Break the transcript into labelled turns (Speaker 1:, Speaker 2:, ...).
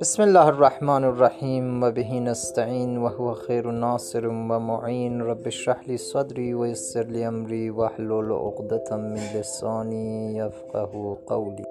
Speaker 1: بسم الله الرحمن الرحيم وبه نستعين وهو خير ناصر ومعين. رب اشرح لي صدري ويسر لي أمري واحلل عقدة من لساني يفقه قولي.